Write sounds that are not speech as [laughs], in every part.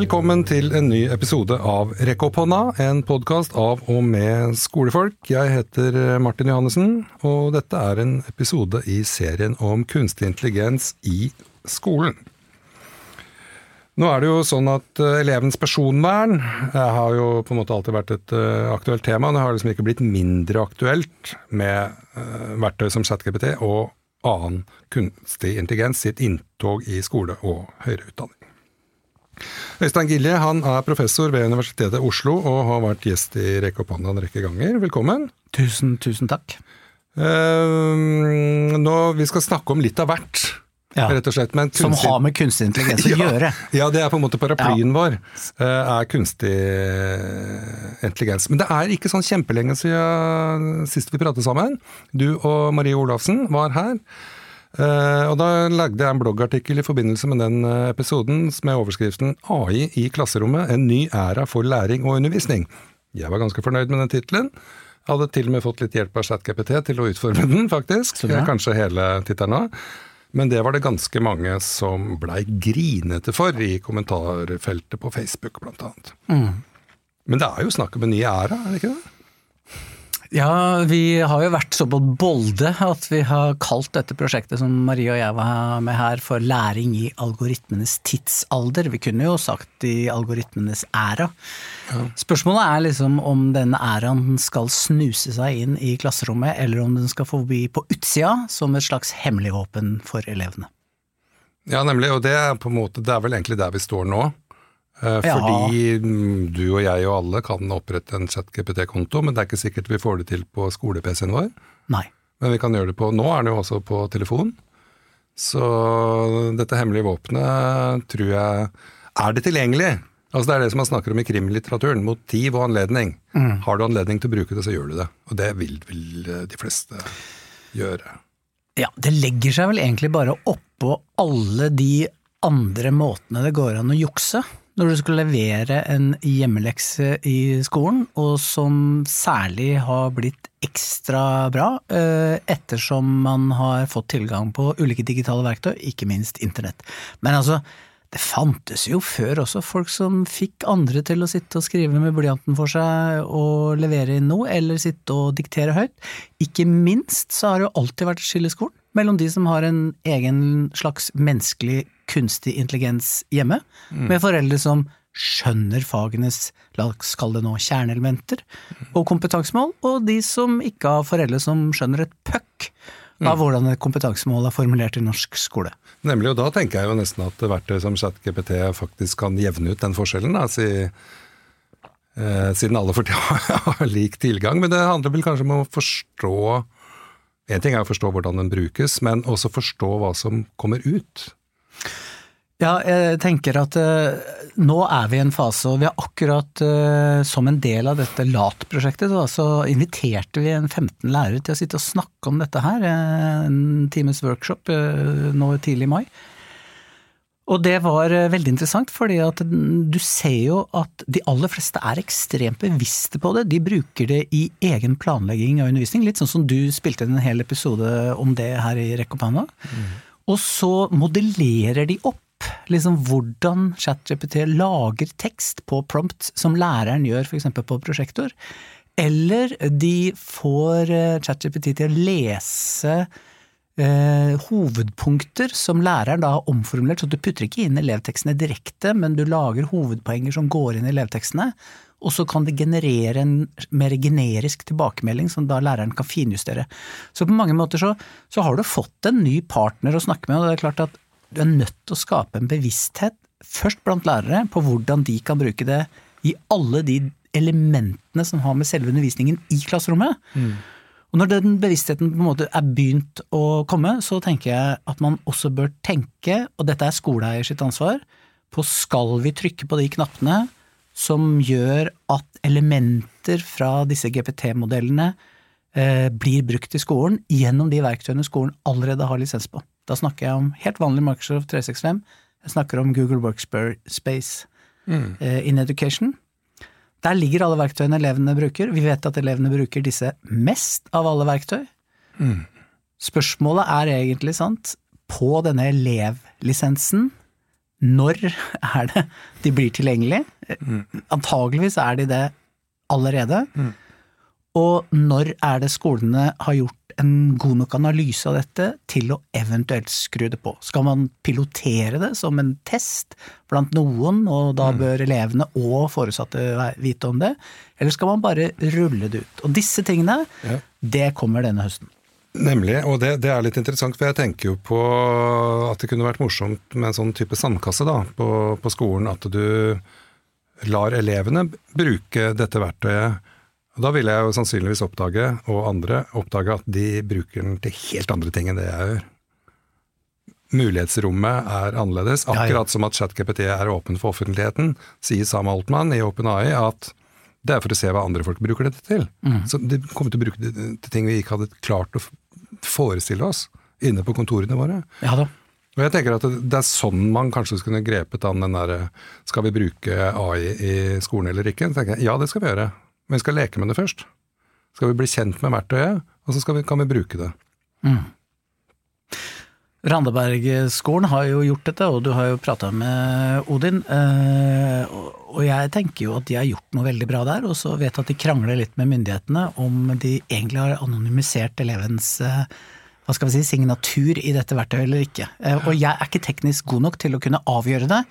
Velkommen til en ny episode av Rekk opp hånda, en podkast av og med skolefolk. Jeg heter Martin Johannessen, og dette er en episode i serien om kunstig intelligens i skolen. Nå er det jo sånn at uh, elevens personvern uh, har jo på en måte alltid vært et aktuelt tema. Det har liksom ikke blitt mindre aktuelt med verktøy som ChatGPT og annen kunstig intelligens sitt inntog i skole og høyere utdanning. Øystein Gilje han er professor ved Universitetet Oslo og har vært gjest i Rekke opp hånda en rekke ganger. Velkommen. Tusen, tusen takk. Uh, nå, vi skal snakke om litt av hvert, ja. rett og slett. Kunstig... Som har med kunstig intelligens å [laughs] ja, gjøre. Ja, det er på en måte paraplyen ja. vår. Uh, er kunstig eh, intelligens. Men det er ikke sånn kjempelenge siden sist vi pratet sammen. Du og Marie Olafsen var her. Uh, og Da lagde jeg en bloggartikkel i forbindelse med den uh, episoden med overskriften 'AI i klasserommet en ny æra for læring og undervisning'. Jeg var ganske fornøyd med den tittelen. Hadde til og med fått litt hjelp av ChatGPT til å utforme den, faktisk. Kanskje hele tittelen òg. Men det var det ganske mange som blei grinete for i kommentarfeltet på Facebook, blant annet. Mm. Men det er jo snakk om en ny æra, er det ikke det? Ja, vi har jo vært så på bolde at vi har kalt dette prosjektet som Marie og jeg var med her, for læring i algoritmenes tidsalder. Vi kunne jo sagt i algoritmenes æra. Ja. Spørsmålet er liksom om denne æraen skal snuse seg inn i klasserommet, eller om den skal forbi på utsida som et slags hemmelig våpen for elevene. Ja, nemlig, og det er, på en måte, det er vel egentlig der vi står nå. Eh, fordi ja. du og jeg og alle kan opprette en ChatGPT-konto, men det er ikke sikkert vi får det til på skole-PC-en vår. Nei. Men vi kan gjøre det på Nå er det jo også på telefon. Så dette hemmelige våpenet tror jeg Er det tilgjengelig? Altså Det er det som man snakker om i krimlitteraturen. Motiv og anledning. Mm. Har du anledning til å bruke det, så gjør du det. Og det vil vel de fleste gjøre. Ja, det legger seg vel egentlig bare oppå alle de andre måtene det går an å jukse når du skal levere en hjemmelekse i skolen, og som særlig har blitt ekstra bra eh, ettersom man har fått tilgang på ulike digitale verktøy, ikke minst internett. Men altså, det fantes jo før også folk som fikk andre til å sitte og skrive med blyanten for seg og levere inn noe, eller sitte og diktere høyt. Ikke minst så har det jo alltid vært et skille i skolen mellom de som har en egen slags menneskelig kunstig intelligens hjemme, mm. med foreldre som skjønner fagenes, la oss kalle det nå, kjerneelementer og kompetansemål, og de som ikke har foreldre som skjønner et puck av mm. hvordan et kompetansemål er formulert i norsk skole. Nemlig, og da tenker jeg jo nesten at verktøy som ChatGPT faktisk kan jevne ut den forskjellen. Da, si, eh, siden alle for [laughs] har lik tilgang. Men det handler vel kanskje om å forstå En ting er å forstå hvordan den brukes, men også forstå hva som kommer ut. Ja, jeg tenker at uh, nå er vi i en fase, og vi har akkurat uh, som en del av dette LAT-prosjektet, så inviterte vi en 15 lærere til å sitte og snakke om dette her. Uh, en times workshop nå tidlig i mai. Og det var veldig interessant, fordi at du ser jo at de aller fleste er ekstremt bevisste på det. De bruker det i egen planlegging av undervisning, litt sånn som du spilte en hel episode om det her i Rekkopana. Mm. Og så modellerer de opp liksom hvordan ChatGPT lager tekst på prompt, som læreren gjør f.eks. på prosjektor. Eller de får eh, ChatGPT til å lese eh, hovedpunkter som læreren da har omformulert, så du putter ikke inn elevtekstene direkte, men du lager hovedpoenger som går inn i elevtekstene. Og så kan det generere en mer generisk tilbakemelding som da læreren kan finjustere. Så på mange måter så, så har du fått en ny partner å snakke med, og det er klart at du er nødt til å skape en bevissthet, først blant lærere, på hvordan de kan bruke det i alle de elementene som har med selve undervisningen i klasserommet. Mm. Og når den bevisstheten på en måte er begynt å komme, så tenker jeg at man også bør tenke, og dette er skoleeier sitt ansvar, på skal vi trykke på de knappene som gjør at elementer fra disse GPT-modellene eh, blir brukt i skolen gjennom de verktøyene skolen allerede har lisens på. Da snakker jeg om helt vanlig Microsoft 365. Jeg snakker om Google Workspace mm. eh, in Education. Der ligger alle verktøyene elevene bruker. Vi vet at elevene bruker disse mest av alle verktøy. Mm. Spørsmålet er egentlig, sant, på denne elevlisensen, når er det de blir tilgjengelige? Antageligvis er de det allerede. Og når er det skolene har gjort en god nok analyse av dette til å eventuelt skru det på? Skal man pilotere det som en test blant noen, og da bør elevene og foresatte vite om det? Eller skal man bare rulle det ut? Og disse tingene, Ja. det kommer denne høsten. Nemlig, og det, det er litt interessant, for jeg tenker jo på at det kunne vært morsomt med en sånn type sandkasse da, på, på skolen, at du lar elevene bruke dette verktøyet. Da vil jeg jo sannsynligvis oppdage, og andre oppdage, at de bruker den til helt andre ting enn det jeg gjør. Mulighetsrommet er annerledes, Ja, ja. akkurat som at ChatGPT er åpen for offentligheten, sier Sam Altmann i OpenAI at det er for å se hva andre folk bruker dette til. Så de kommer til å bruke det til ting vi ikke hadde klart å forestille oss inne på kontorene våre. Ja da. Og jeg tenker at det er sånn man kanskje skulle grepet an den derre Skal vi bruke AI i skolen eller ikke? Så tenker jeg, ja, det skal vi gjøre. Men vi skal leke med det først. Skal vi bli kjent med verktøyet, og så vi, kan vi bruke det. Randebergskolen har jo gjort dette, og du har jo prata med Odin. eh, og- jeg tenker jo at de har gjort noe veldig bra der, og så vet jeg at de krangler litt med myndighetene om de egentlig har anonymisert elevens eh, hva skal vi si, signatur i dette verktøyet eller ikke. Eh, Og jeg er ikke teknisk god nok til å kunne avgjøre det,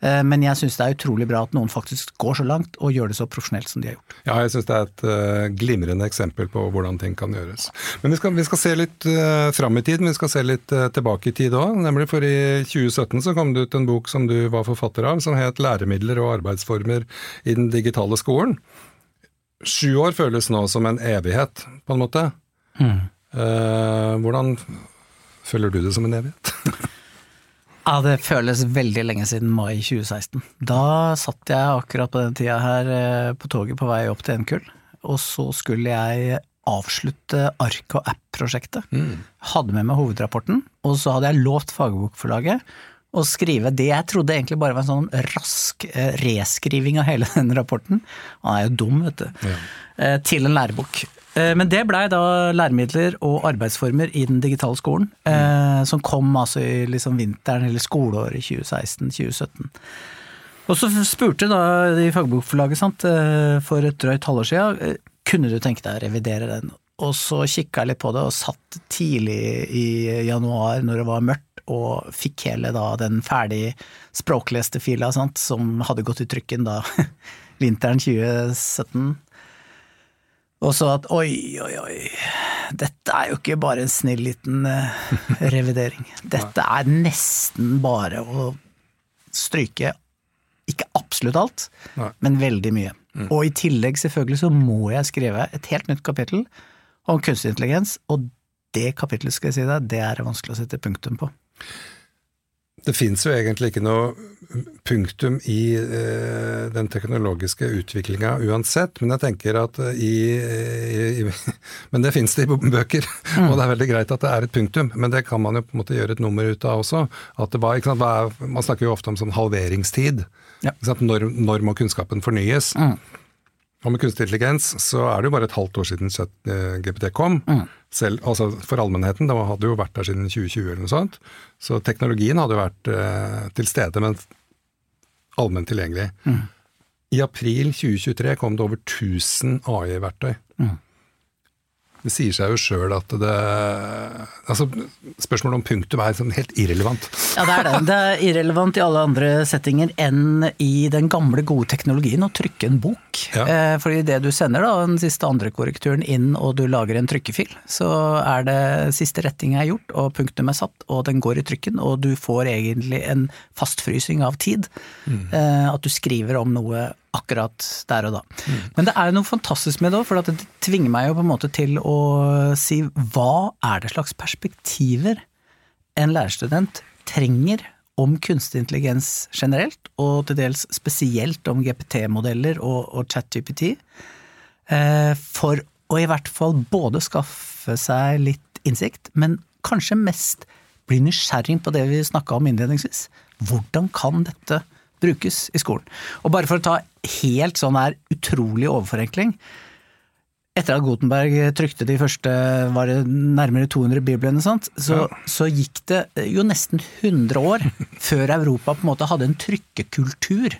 men jeg syns det er utrolig bra at noen faktisk går så langt og gjør det så profesjonelt som de har gjort. Ja, jeg syns det er et eh, glimrende eksempel på hvordan ting kan gjøres. Men vi skal, vi skal se litt uh, fram i tid, men vi skal se litt eh, tilbake i tid òg. Nemlig for i 2017 så kom det ut en bok som du var forfatter av, som het 'Læremidler og arbeidsformer i den digitale skolen'. Sju år føles nå som en evighet, på en måte. Eh, hvordan føler du det som en evighet? [laughs] Ja, det føles veldig lenge siden mai 2016. Da satt jeg akkurat på den tida her eh, på toget på vei opp til NKUL, og så skulle jeg avslutte ark- og app-prosjektet. Hadde med meg hovedrapporten, og så hadde jeg lovt Fagbokforlaget å skrive det jeg trodde egentlig bare var en sånn rask eh, reskriving av hele [laughs] den rapporten. Han er jo dum, vet du. Ja. Til en lærebok. Eh, Men det blei da læremidler og arbeidsformer i den digitale skolen, mm. som kom altså i liksom vinteren eller skoleåret 2016-2017. Og så spurte da de fagbokforlaget sant, eh, for et drøyt halvår siden, eh, kunne du tenke deg å revidere den? Og så kikka jeg litt på det, og satt tidlig i januar når det var mørkt, og fikk hele da den ferdig språkleste fila sant, som hadde gått i trykken da [laughs] vinteren 2017. Og så at oi, oi, oi, dette er jo ikke bare en snill liten eh, revidering. [laughs] Dette er nesten bare å stryke ikke absolutt alt, Nei. men veldig mye. Og i tillegg selvfølgelig så må jeg skrive et helt nytt kapittel om kunstig intelligens, og det kapittelet skal jeg si deg, det er det vanskelig å sette punktum på. Det fins jo egentlig ikke noe punktum i eh, den teknologiske utviklinga uansett, men jeg tenker at eh, i, i, i [laughs] Men det fins det i bøker, [laughs] og det er veldig greit at det er et punktum, men det kan man jo på en måte gjøre et nummer ut av også. At det var, sant, er, man snakker jo ofte om sånn halveringstid. Ja. Når, når må kunnskapen fornyes? Og med kunstig intelligens så er det jo bare et halvt år siden eh, GPT kom. Selv, altså for allmennheten, det hadde jo vært der siden 2020 eller noe sånt. Så teknologien hadde jo vært eh, til stede, men allment tilgjengelig. I april 2023 kom det over 1000 AI-verktøy. Det sier seg jo sjøl at det altså Spørsmålet om punktum er sånn helt irrelevant. Ja, det er det. Det er irrelevant i alle andre settinger enn i den gamle, gode teknologien å trykke en bok. Ja. Eh, fordi det du sender da, den siste andre korrekturen inn og du lager en trykkefil, så er det siste retting er gjort og punktum er satt og den går i trykken og du får egentlig en fastfrysing av tid. Mm. at du skriver om noe akkurat der og da. Men det er jo noe fantastisk med det òg, for det tvinger meg jo på en måte til å si hva er det slags perspektiver en lærerstudent trenger om kunstig intelligens generelt, og til dels spesielt om GPT-modeller og, og ChatGPT, eh, for å i hvert fall både skaffe seg litt innsikt, men kanskje mest bli nysgjerrig på det vi snakka om innledningsvis. Hvordan kan dette brukes i skolen? Og bare for å ta helt sånn her utrolig overforenkling. etter at Gutenberg trykte de første var det nærmere 200 biblene, sant? Så, ja. så gikk det jo nesten 100 år [laughs] før Europa på en måte hadde en trykkekultur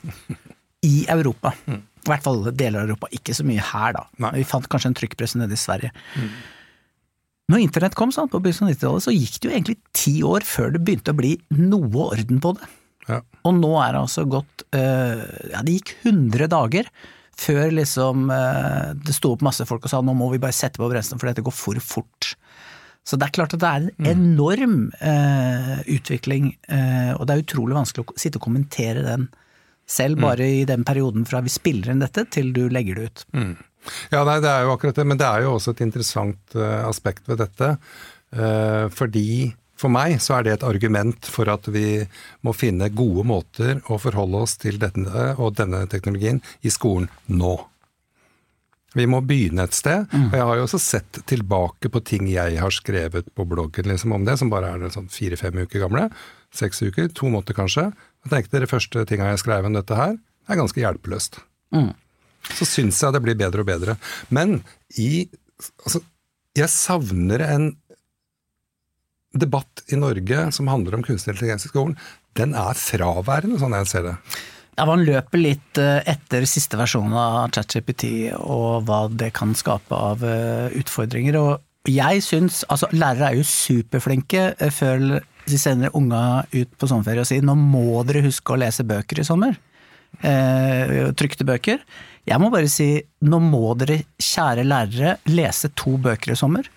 i Europa. Mm. I hvert fall deler av Europa. Ikke så mye her, da. Nei. Vi fant kanskje en trykkpresse nede i Sverige. Mm. Når internett kom sant, på begynnelsen av 90-tallet, så gikk det jo egentlig ti år før det begynte å bli noe orden på det. Ja. Og nå er det altså gått øh, Ja, det gikk 100 dager før liksom eh, det sto opp masse folk og sa nå må vi bare sette på bremsene for dette går for fort. Så det er klart at det er en mm. enorm eh, utvikling, eh, og det er utrolig vanskelig å sitte og kommentere den selv, mm. bare i den perioden fra vi spiller inn dette til du legger det ut. Mm. Ja, nei, det er jo akkurat det, men det er jo også et interessant uh, aspekt ved dette. Uh, fordi for meg så er det et argument for at vi må finne gode måter å forholde oss til denne og denne teknologien i skolen nå. Vi må begynne et sted. Mm. og Jeg har jo også sett tilbake på ting jeg har skrevet på bloggen liksom om det, som bare er sånn fire-fem uker gamle. Seks uker, to måneder kanskje. Jeg tenkte Det første tinga jeg skrev om dette her, er ganske hjelpeløst. Mm. Så syns jeg det blir bedre og bedre. Men i Altså, jeg savner en debatt i Norge som handler om kunstig intelligens i skolen, den er fraværende, sånn jeg ser det. Ja, Man løper litt eh, etter siste versjon av ChatGPT og hva det kan skape av eh, utfordringer. Og jeg syns Altså, lærere er jo superflinke eh, før de sender unga ut på sommerferie og sier nå må dere huske å lese bøker i sommer. Eh, trykte bøker. Jeg må bare si nå må dere, kjære lærere, lese to bøker i sommer.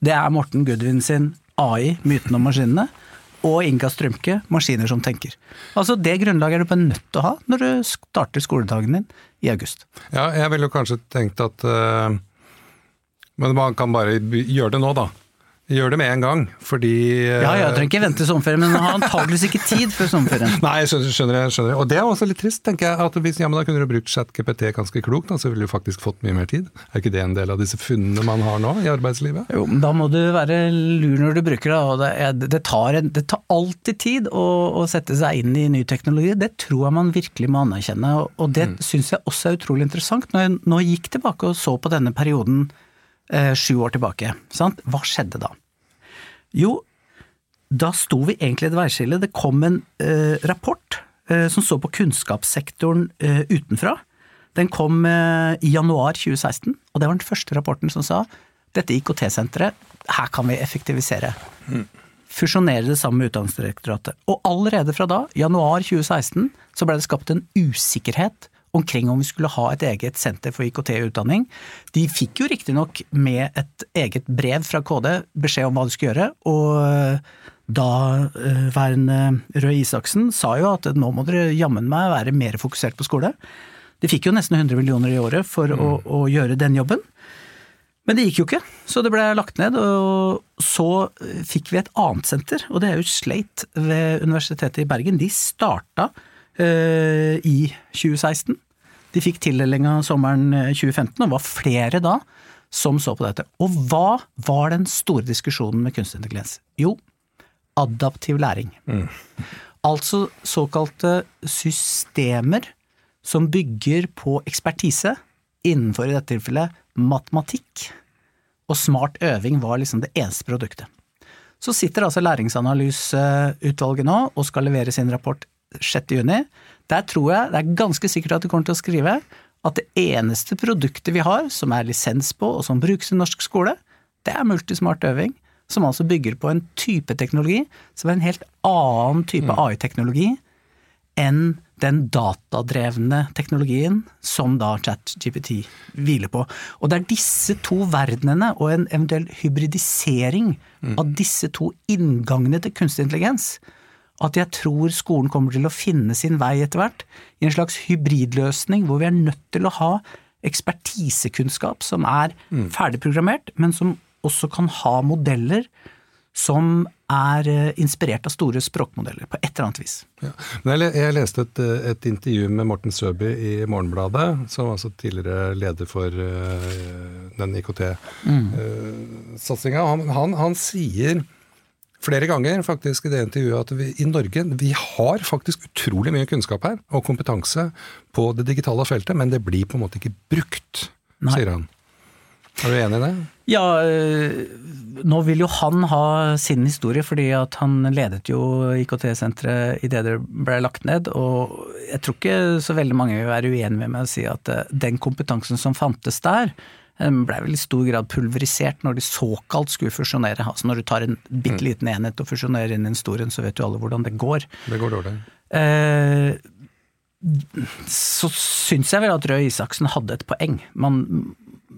Det er Morten Gudvin sin AI, myten om maskinene, og Inga Strømke, maskiner som tenker. Altså Det grunnlaget er du bare nødt til å ha når du starter skoledagen din i august. Ja, jeg ville jo kanskje tenkt at uh, Men man kan bare gjøre det nå, da. Gjør det med en gang, fordi Ja, jeg trenger ikke vente sommerferie, men har antageligvis ikke tid før sommerferien. [laughs] Nei, jeg skjønner, skjønner, jeg. Og det er også litt trist, tenker jeg. at hvis, ja, men Da kunne du brukt ChatGPT ganske klokt, da, så ville du faktisk fått mye mer tid. Er ikke det en del av disse funnene man har nå i arbeidslivet? Jo, men da må du være lur når du bruker det. og Det, det, tar, en, det tar, alltid tid å, å, sette seg inn i ny teknologi. Det tror jeg man virkelig må anerkjenne. Og det mm. syns jeg også er utrolig interessant. Når jeg nå gikk tilbake og så på denne perioden eh, sju år tilbake, sant? hva skjedde da? Jo, da sto vi egentlig i et veiskille. Det kom en eh, rapport eh, som så på kunnskapssektoren eh, utenfra. Den kom eh, i januar 2016, og det var den første rapporten som sa dette IKT-senteret, her kan vi effektivisere. Mm. Fusjonere det sammen med Utdanningsdirektoratet. Og allerede fra da, januar 2016, så ble det skapt en usikkerhet omkring om vi skulle ha et eget senter for IKT-utdanning. De fikk jo riktignok med et eget brev fra KD beskjed om hva de skulle gjøre, og daværende eh, Røe Isaksen sa jo at nå må dere jammen meg være mer fokusert på skole. De fikk jo nesten 100 millioner i året for mm. å, å, gjøre den jobben. Men det gikk jo ikke, så det ble lagt ned. Og så fikk vi et annet senter, og det er jo Slate ved Universitetet i Bergen. De starta Eh, i 2016. De fikk tildelinga sommeren 2015, eh, og var flere da som så på dette. Og hva var den store diskusjonen med kunstig intelligens? Jo, adaptiv læring. Mm. Altså såkalte systemer som bygger på ekspertise, innenfor i dette tilfellet matematikk. Og smart øving var liksom det eneste produktet. Så sitter altså Læringsanalyseutvalget nå og skal levere sin rapport 6. juni. Der tror jeg det er ganske sikkert at de kommer til å skrive at det eneste produktet vi har som er lisens på og som brukes i norsk skole, det er multismart øving. Som altså bygger på en type teknologi som er en helt annen type mm. AI-teknologi enn den datadrevne teknologien som da ChatGPT hviler på. Og det er disse to verdenene og en eventuell hybridisering mm. av disse to inngangene til kunstig intelligens at jeg tror skolen kommer til å finne sin vei etter hvert, i en slags hybridløsning hvor vi er nødt til å ha ekspertisekunnskap som er mm. ferdigprogrammert, men som også kan ha modeller som er eh, inspirert av store språkmodeller, på et eller annet vis. Ja. jeg leste et, et, intervju med Morten Søby i Morgenbladet, som altså tidligere leder for uh, den IKT-satsinga. Mm. Han, han, han sier flere ganger faktisk i det intervjuet at vi i Norge vi har faktisk utrolig mye kunnskap her, og kompetanse på det digitale feltet, men det blir på en måte ikke brukt, Nei. sier han. Er du enig i det? Ja, øh, nå vil jo han ha sin historie, fordi at han ledet jo IKT-senteret idet det ble lagt ned. Og jeg tror ikke så veldig mange vil være uenig med meg å si at øh, den kompetansen som fantes der, ble vel i stor grad pulverisert når de såkalt skulle fusjonere. Altså når du tar en bitte liten enhet og fusjonerer inn i en stor en, så vet jo alle hvordan det går. Det går dårlig. Eh, så syns jeg vel at Røe Isaksen hadde et poeng. Man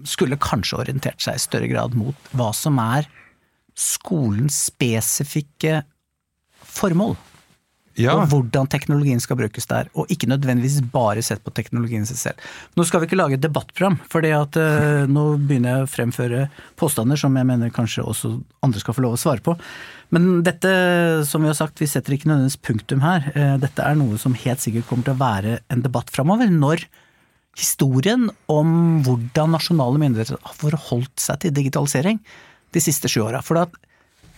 skulle kanskje orientert seg i større grad mot hva som er skolens spesifikke formål. Ja. Og hvordan teknologien skal brukes der, og ikke nødvendigvis bare sett på teknologien seg selv. Nå skal vi ikke lage et debattprogram, for uh, nå begynner jeg å fremføre påstander som jeg mener kanskje også andre skal få lov å svare på. Men dette, som vi har sagt, vi setter ikke nødvendigvis punktum her. Uh, dette er noe som helt sikkert kommer til å være en debatt framover, når historien om hvordan nasjonale myndigheter har forholdt seg til digitalisering de siste sju åra. For at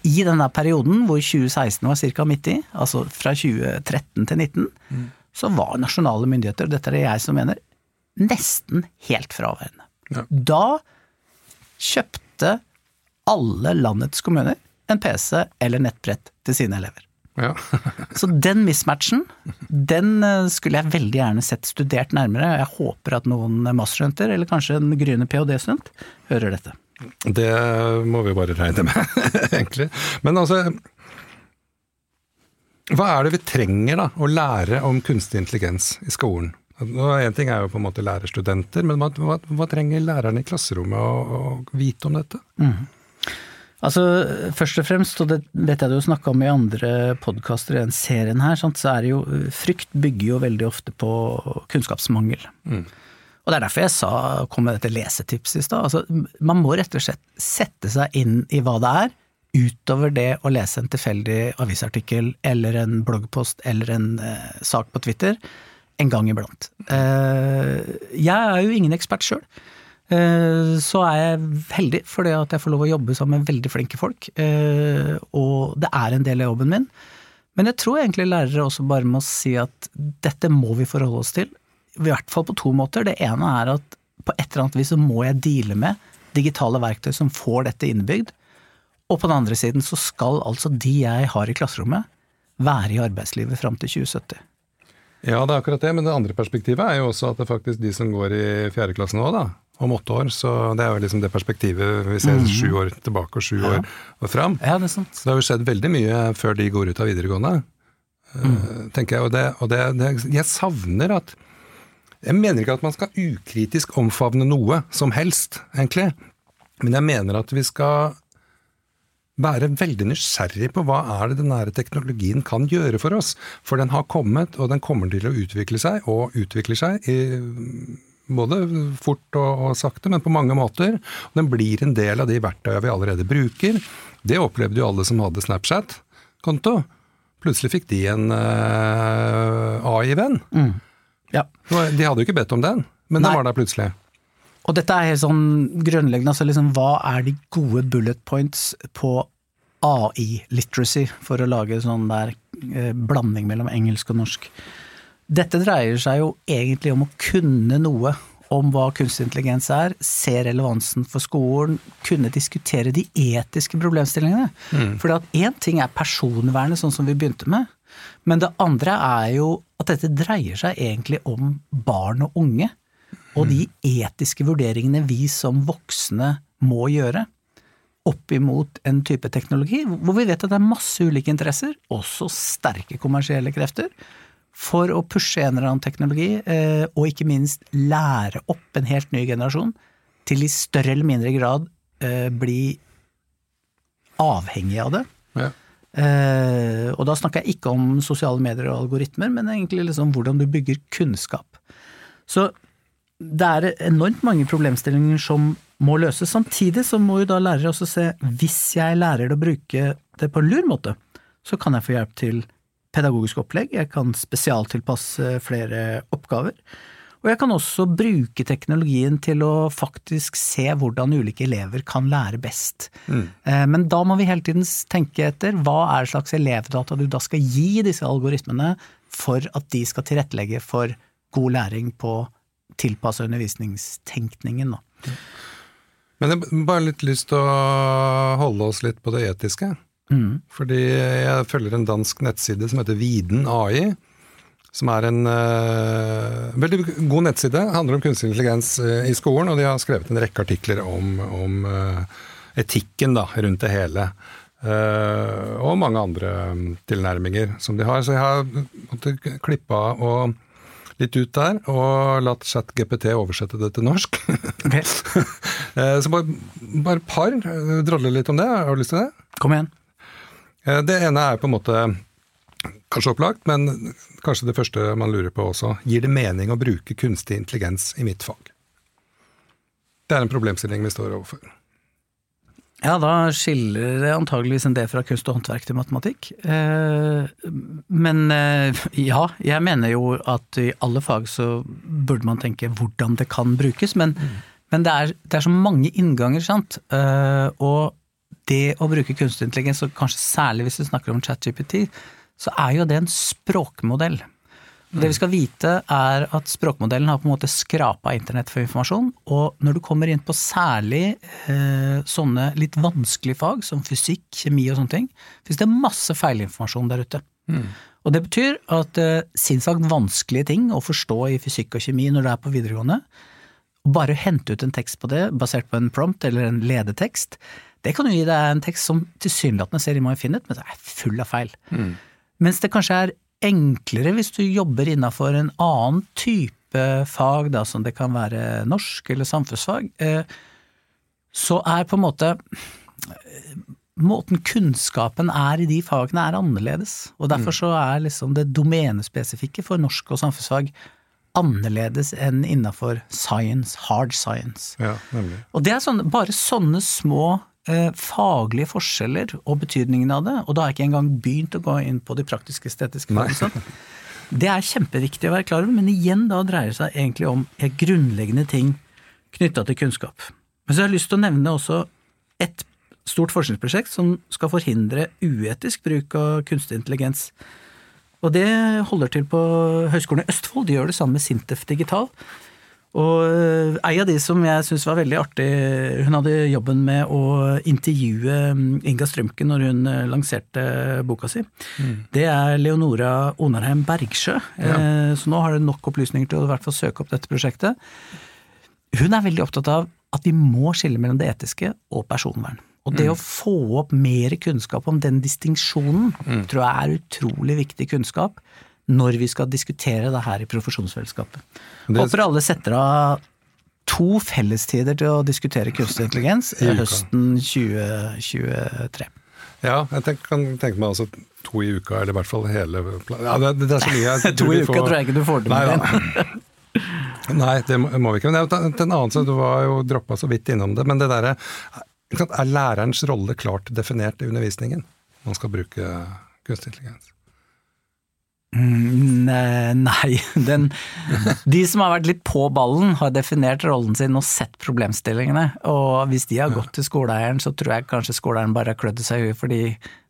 i denne perioden hvor 2016 var ca. midt i, altså fra 2013 til 2019, mm. så var nasjonale myndigheter, dette er det jeg som mener, nesten helt fraværende. Ja. Da kjøpte alle landets kommuner en PC eller nettbrett til sine elever. Ja. [laughs] så den mismatchen, den eh, skulle jeg veldig gjerne sett studert nærmere. Jeg håper at noen masterstudenter, eller kanskje en gryende ph.d.-student, hører dette. Det må vi bare regne med, [laughs] egentlig. Men altså Hva er det vi trenger da, å lære om kunstig intelligens i skolen? Én ting er jo på en måte lærerstudenter, men hva, hva, hva trenger lærerne i klasserommet å, å vite om dette? Mm. Altså, Først og fremst, og det vet jeg du har snakka om i andre podkaster i den serien her, så er det jo Frykt bygger jo veldig ofte på kunnskapsmangel. Mm. Og det er derfor jeg sa, kom med dette lesetipset i stad. Altså, man må rett og slett sette seg inn i hva det er, utover det å lese en tilfeldig avisartikkel eller en bloggpost eller en eh, sak på Twitter en gang iblant. Eh, jeg er jo ingen ekspert sjøl. Eh, så er jeg heldig fordi at jeg får lov å jobbe sammen med veldig flinke folk. Eh, og det er en del av jobben min. Men jeg tror egentlig lærere også bare må si at dette må vi forholde oss til i hvert fall på to måter. Det ene er at på et eller annet vis så må jeg deale med digitale verktøy som får dette innebygd. Og på den andre siden så skal altså de jeg har i klasserommet, være i arbeidslivet fram til 2070. Ja, det er akkurat det, men det andre perspektivet er jo også at det er faktisk de som går i fjerde klasse nå, da, om åtte år, så det er jo liksom det perspektivet vi ser mm. sju år tilbake og sju ja. år fram. Ja, det er sant. Det har jo skjedd veldig mye før de går ut av videregående, mm. tenker jeg. Og, det, og det, det, jeg savner at jeg mener ikke at man skal ukritisk omfavne noe som helst, egentlig. Men jeg mener at vi skal være veldig nysgjerrig på hva er det den nære teknologien kan gjøre for oss. For den har kommet, og den kommer til å utvikle seg, og utvikler seg i, både fort og, sakte, men på mange måter. Den blir en del av de verktøyene vi allerede bruker. Det opplevde jo alle som hadde Snapchat-konto. Plutselig fikk de en uh, AI-venn. Mm. Ja. De hadde jo ikke bedt om den, men Nei. den var der plutselig. Og dette er helt sånn grunnleggende, altså liksom hva er de gode bullet points på AI-literacy, for å lage sånn der eh, blanding mellom engelsk og norsk. Dette dreier seg jo egentlig om å kunne noe om hva kunstig intelligens er, se relevansen for skolen, kunne diskutere de etiske problemstillingene. Mm. For én ting er personvernet, sånn som vi begynte med. Men det andre er jo at dette dreier seg egentlig om barn og unge. Og de etiske vurderingene vi som voksne må gjøre opp imot en type teknologi hvor vi vet at det er masse ulike interesser, også sterke kommersielle krefter, for å pushe en eller annen teknologi, eh, og ikke minst lære opp en helt ny generasjon til i større eller mindre grad eh, bli avhengig av det. Ja. Eh, og da snakker jeg ikke om sosiale medier og algoritmer, men egentlig liksom hvordan du bygger kunnskap. Så det er enormt mange problemstillinger som må løses. Samtidig så må jo da lærere også se hvis jeg lærer det å bruke det på en lur måte, så kan jeg få hjelp til pedagogisk opplegg, jeg kan spesialtilpasse flere oppgaver. Og jeg kan også bruke teknologien til å faktisk se hvordan ulike elever kan lære best. Mm. Eh, men da må vi hele tiden tenke etter hva er slags elevdata du da skal gi disse algoritmene for at de skal tilrettelegge for god læring på tilpassa undervisningstenkningen. Da. Men jeg har bare litt lyst til å holde oss litt på det etiske. Mm. Fordi jeg følger en dansk nettside som heter Viden AI. Som er en uh, veldig god nettside. handler om kunstig intelligens uh, i skolen. Og de har skrevet en rekke artikler om, om uh, etikken da, rundt det hele. og mange andre um, tilnærminger som de har. Så jeg har måttet klippe av litt ut der, og latt ChatGPT oversette det til norsk. Okay. [laughs] så bare, bare par. drolle litt om det. Har du lyst til det? Kom igjen. Det ene er på en måte kanskje opplagt, men kanskje det første man lurer på også. Gir det mening å bruke kunstig intelligens i mitt fag? Det er en problemstilling vi står overfor. Ja, da skiller det antageligvis en del fra kunst og håndverk til matematikk. Eh, men eh, ja, jeg mener jo at i alle fag så burde man tenke hvordan det kan brukes. Men, mm. men det, er, det, er, så mange innganger, sant. Eh, og det å bruke kunstig intelligens, og kanskje særlig hvis vi snakker om ChatGPT, så er jo det en språkmodell. Det vi skal vite er at språkmodellen har på en måte skrapa internett for informasjon, og når du kommer inn på særlig eh, sånne litt vanskelige fag som fysikk, kjemi og sånne ting, fins det masse feilinformasjon der ute. Mm. Og det betyr at eh, sinnssagt vanskelige ting å forstå i fysikk og kjemi når du er på videregående, bare hente ut en tekst på det basert på en prompt eller en ledetekst, det kan jo gi deg en tekst som tilsynelatende ser ut, men det er full av feil. Mm. Mens det kanskje er enklere hvis du jobber innafor en annen type fag, da, som det kan være norsk eller samfunnsfag, eh, så er på en måte Måten kunnskapen er i de fagene er annerledes, og derfor mm. så er liksom det domenespesifikke for norsk og samfunnsfag annerledes enn innafor science, hard science. Ja. Og det er sånne, bare sånne små Eh, faglige forskjeller og betydningen av det, og da har jeg ikke engang begynt å gå inn på de praktiske estetiske fagene. Det er kjempeviktig å være klar over, men igjen da dreier det seg egentlig om grunnleggende ting knytta til kunnskap. Men så har jeg lyst til å nevne også et stort forskningsprosjekt som skal forhindre uetisk bruk av kunstig intelligens. Og det holder til på Høgskolen i Østfold, de gjør det sammen med Sintef Digital. Og eh, ei av de som jeg syns var veldig artig, hun hadde jobben med å intervjue mm, Inga Strømke når hun eh, lanserte boka si. Mm. Det er Leonora Onarheim Bergsjø. Ja. Eh, så nå har du nok opplysninger til å i hvert fall søke opp dette prosjektet. Hun er veldig opptatt av at vi må skille mellom det etiske og personvern. Og det mm. å få opp mer kunnskap om den distinksjonen mm. tror jeg er utrolig viktig kunnskap når vi skal diskutere det her i profesjonsfellesskapet. Det... Håper alle setter av to fellestider til å diskutere kunstig intelligens i høsten 2023. Ja, jeg tenk, kan tenke meg altså to i uka, eller i hvert fall hele ja, det, det, er så mye [laughs] To i uka får... tror jeg ikke du får til med. den. [laughs] Nei, det må vi ikke. Men er en annen, så Du var jo droppa så vidt innom det. Men det derre Er lærerens rolle klart definert i undervisningen? Man skal bruke kunstig intelligens. Mm, nei, [laughs] den, de som har vært litt på ballen, har definert rollen sin og sett problemstillingene. Og hvis de har gått til skoleeieren, så tror jeg kanskje skoleeieren bare har klødd seg i huet, fordi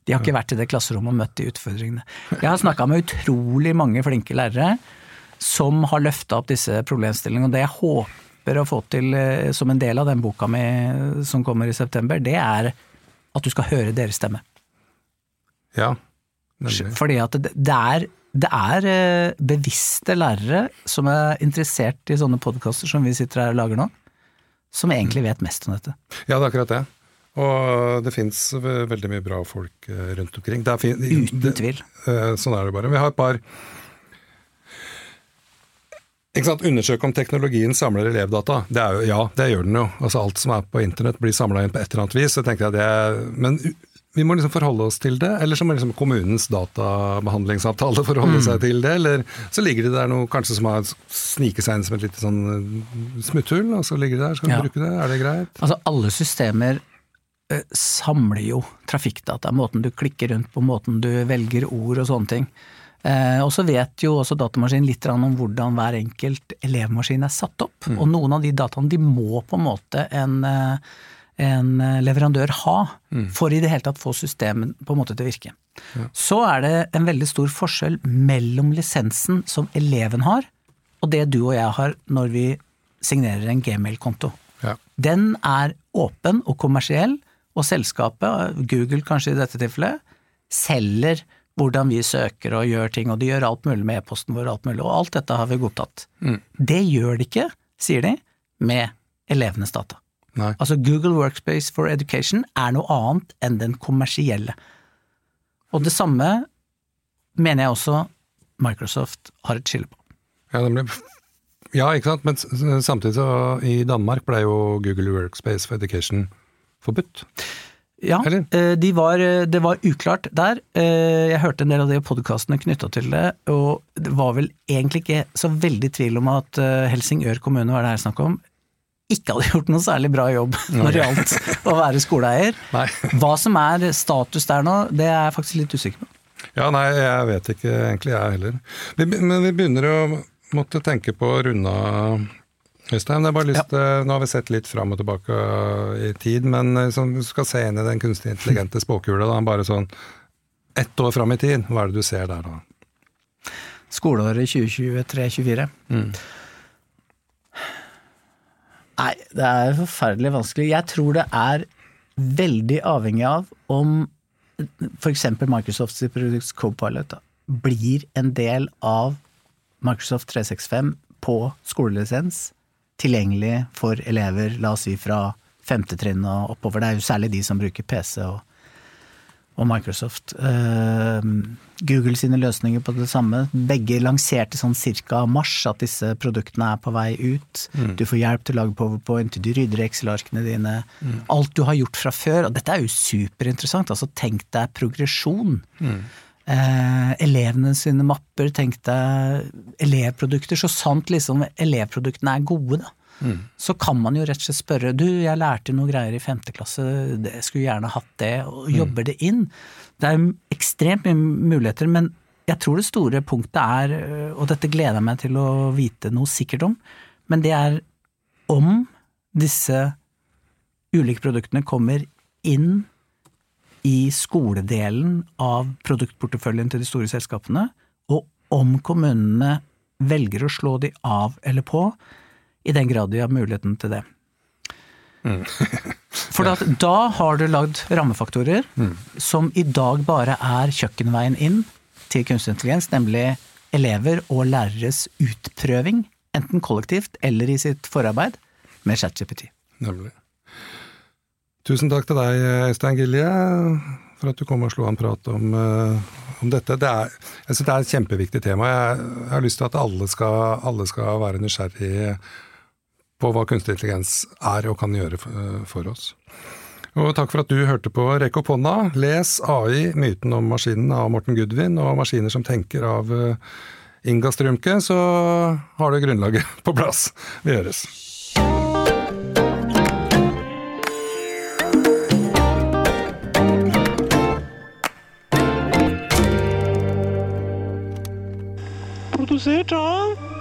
de har ikke vært i det klasserommet og møtt de utfordringene. Jeg har snakka med utrolig mange flinke lærere som har løfta opp disse problemstillingene. Og det jeg håper å få til eh, som en del av den boka mi som kommer i september, det er at du skal høre deres stemme. Ja, nemlig. Fordi at det, det er det er eh, bevisste lærere som er interessert i sånne podkaster som vi sitter her og lager nå, som egentlig vet mest om dette. Ja, det er akkurat det. Og det fins veldig mye bra folk eh, rundt omkring. Uten tvil. Det, sånn er det bare. Vi har et par ikke sant, Undersøk om teknologien samler elevdata. Det er jo, ja, det gjør den jo. Altså Alt som er på internett blir samla inn på et eller annet vis. så tenker jeg det, Men vi må liksom forholde oss til det, eller så må liksom kommunens databehandlingsavtale forholde mm. seg til det. Eller så ligger det der noe kanskje som har sniket seg inn som et lite sånn eh, smutthull, og så ligger det der. Skal vi ja. bruke det? Er det greit? Altså alle systemer eh, samler jo trafikkdata, måten du klikker rundt på, måten du velger ord og sånne ting. Eh, og så vet jo også datamaskinen litt om hvordan hver enkelt elevmaskin er satt opp. Mm. Og noen av de dataene de må på en måte en en eh, leverandør ha mm. for i det hele tatt få systemet på en måte til å virke. Ja. Så er det en veldig stor forskjell mellom lisensen som eleven har, og det du og jeg har når vi signerer en gmail-konto. Ja. Den er åpen og kommersiell, og selskapet, Google kanskje i dette tilfellet, selger hvordan vi søker og gjør ting, og de gjør alt mulig med e-posten vår alt mulig, og alt dette har vi godtatt. Mm. Det gjør de ikke, sier de, med elevenes data. Nei. Altså Google Workspace for Education er noe annet enn den kommersielle. Og det samme mener jeg også Microsoft har et skille på. Ja, nemlig. Ja, ikke sant. Men samtidig så i Danmark ble jo Google Workspace for Education forbudt. Ja, eh, de var, det var uklart der. Eh, Jeg hørte en del av de podkastene knytta til det, og det var vel egentlig ikke så veldig tvil om at eh, Helsingør kommune, var det her snakk om, ikke hadde gjort noe særlig bra jobb når det gjaldt å være skoleeier. Nei. Hva som er status der nå, det er jeg faktisk litt usikker på. Ja, nei, jeg vet ikke egentlig jeg heller. Vi, men vi begynner å måtte tenke på å runde av, Øystein. Til- Nå har vi sett litt fram og tilbake i tid, men eh, sånn, du skal se inn i den kunstig intelligente spåkula. Da, bare sånn ett år fram i tid, hva er det du ser der da? Skoleåret 2023-2024. Mm. Nei, det er forferdelig vanskelig. Jeg tror det er veldig avhengig av om f.eks. Microsofts produkt Copilot blir en del av Microsoft 365 på skolelisens, tilgjengelig for elever, la oss si fra femte trinn og oppover. Det er jo særlig de som bruker PC og, og Microsoft. Eh, Google sine løsninger på det samme. Begge lanserte sånn cirka mars at disse produktene er på vei ut. Du får hjelp til å lage powerpoint, du rydder Excel-arkene dine. Alt du har gjort fra før. Og dette er jo superinteressant. Altså, tenk deg progresjon. Eh, elevene sine mapper, tenk deg elevprodukter. Så sant liksom elevproduktene er gode, da. Så kan man jo rett og slett spørre du, jeg lærte noe greier i femte klasse, jeg skulle gjerne hatt det, og jobber det inn. Det er ekstremt mye muligheter, men jeg tror det store punktet er, øh, og dette gleder jeg meg til å vite noe sikkert om, men det er om disse ulike produktene kommer inn i skoledelen av produktporteføljen til de store selskapene, og om kommunene velger å slå de av eller på, i den grad de har muligheten til det. [laughs] For da, da har du lagd rammefaktorer som i dag bare er kjøkkenveien inn til kunstig intelligens, nemlig elever og læreres utprøving, enten kollektivt eller i sitt forarbeid, med ChatGPT. Nemlig. Tusen takk til deg, Øystein Gilje, for at du kom og slo en prat om, eh, om dette. Det er, jeg synes det er et kjempeviktig tema. Jeg, jeg har lyst til at alle skal, alle skal være nysgjerrig på hva kunstig intelligens er og kan gjøre for, oss. Og takk for at du hørte på Rekk opp hånda. Les AI, myten om maskinen av Morten Gudvin, og Maskiner som tenker av eh, Inga Strømke, så har du grunnlaget [laughs] på plass. Vi høres. Produsert av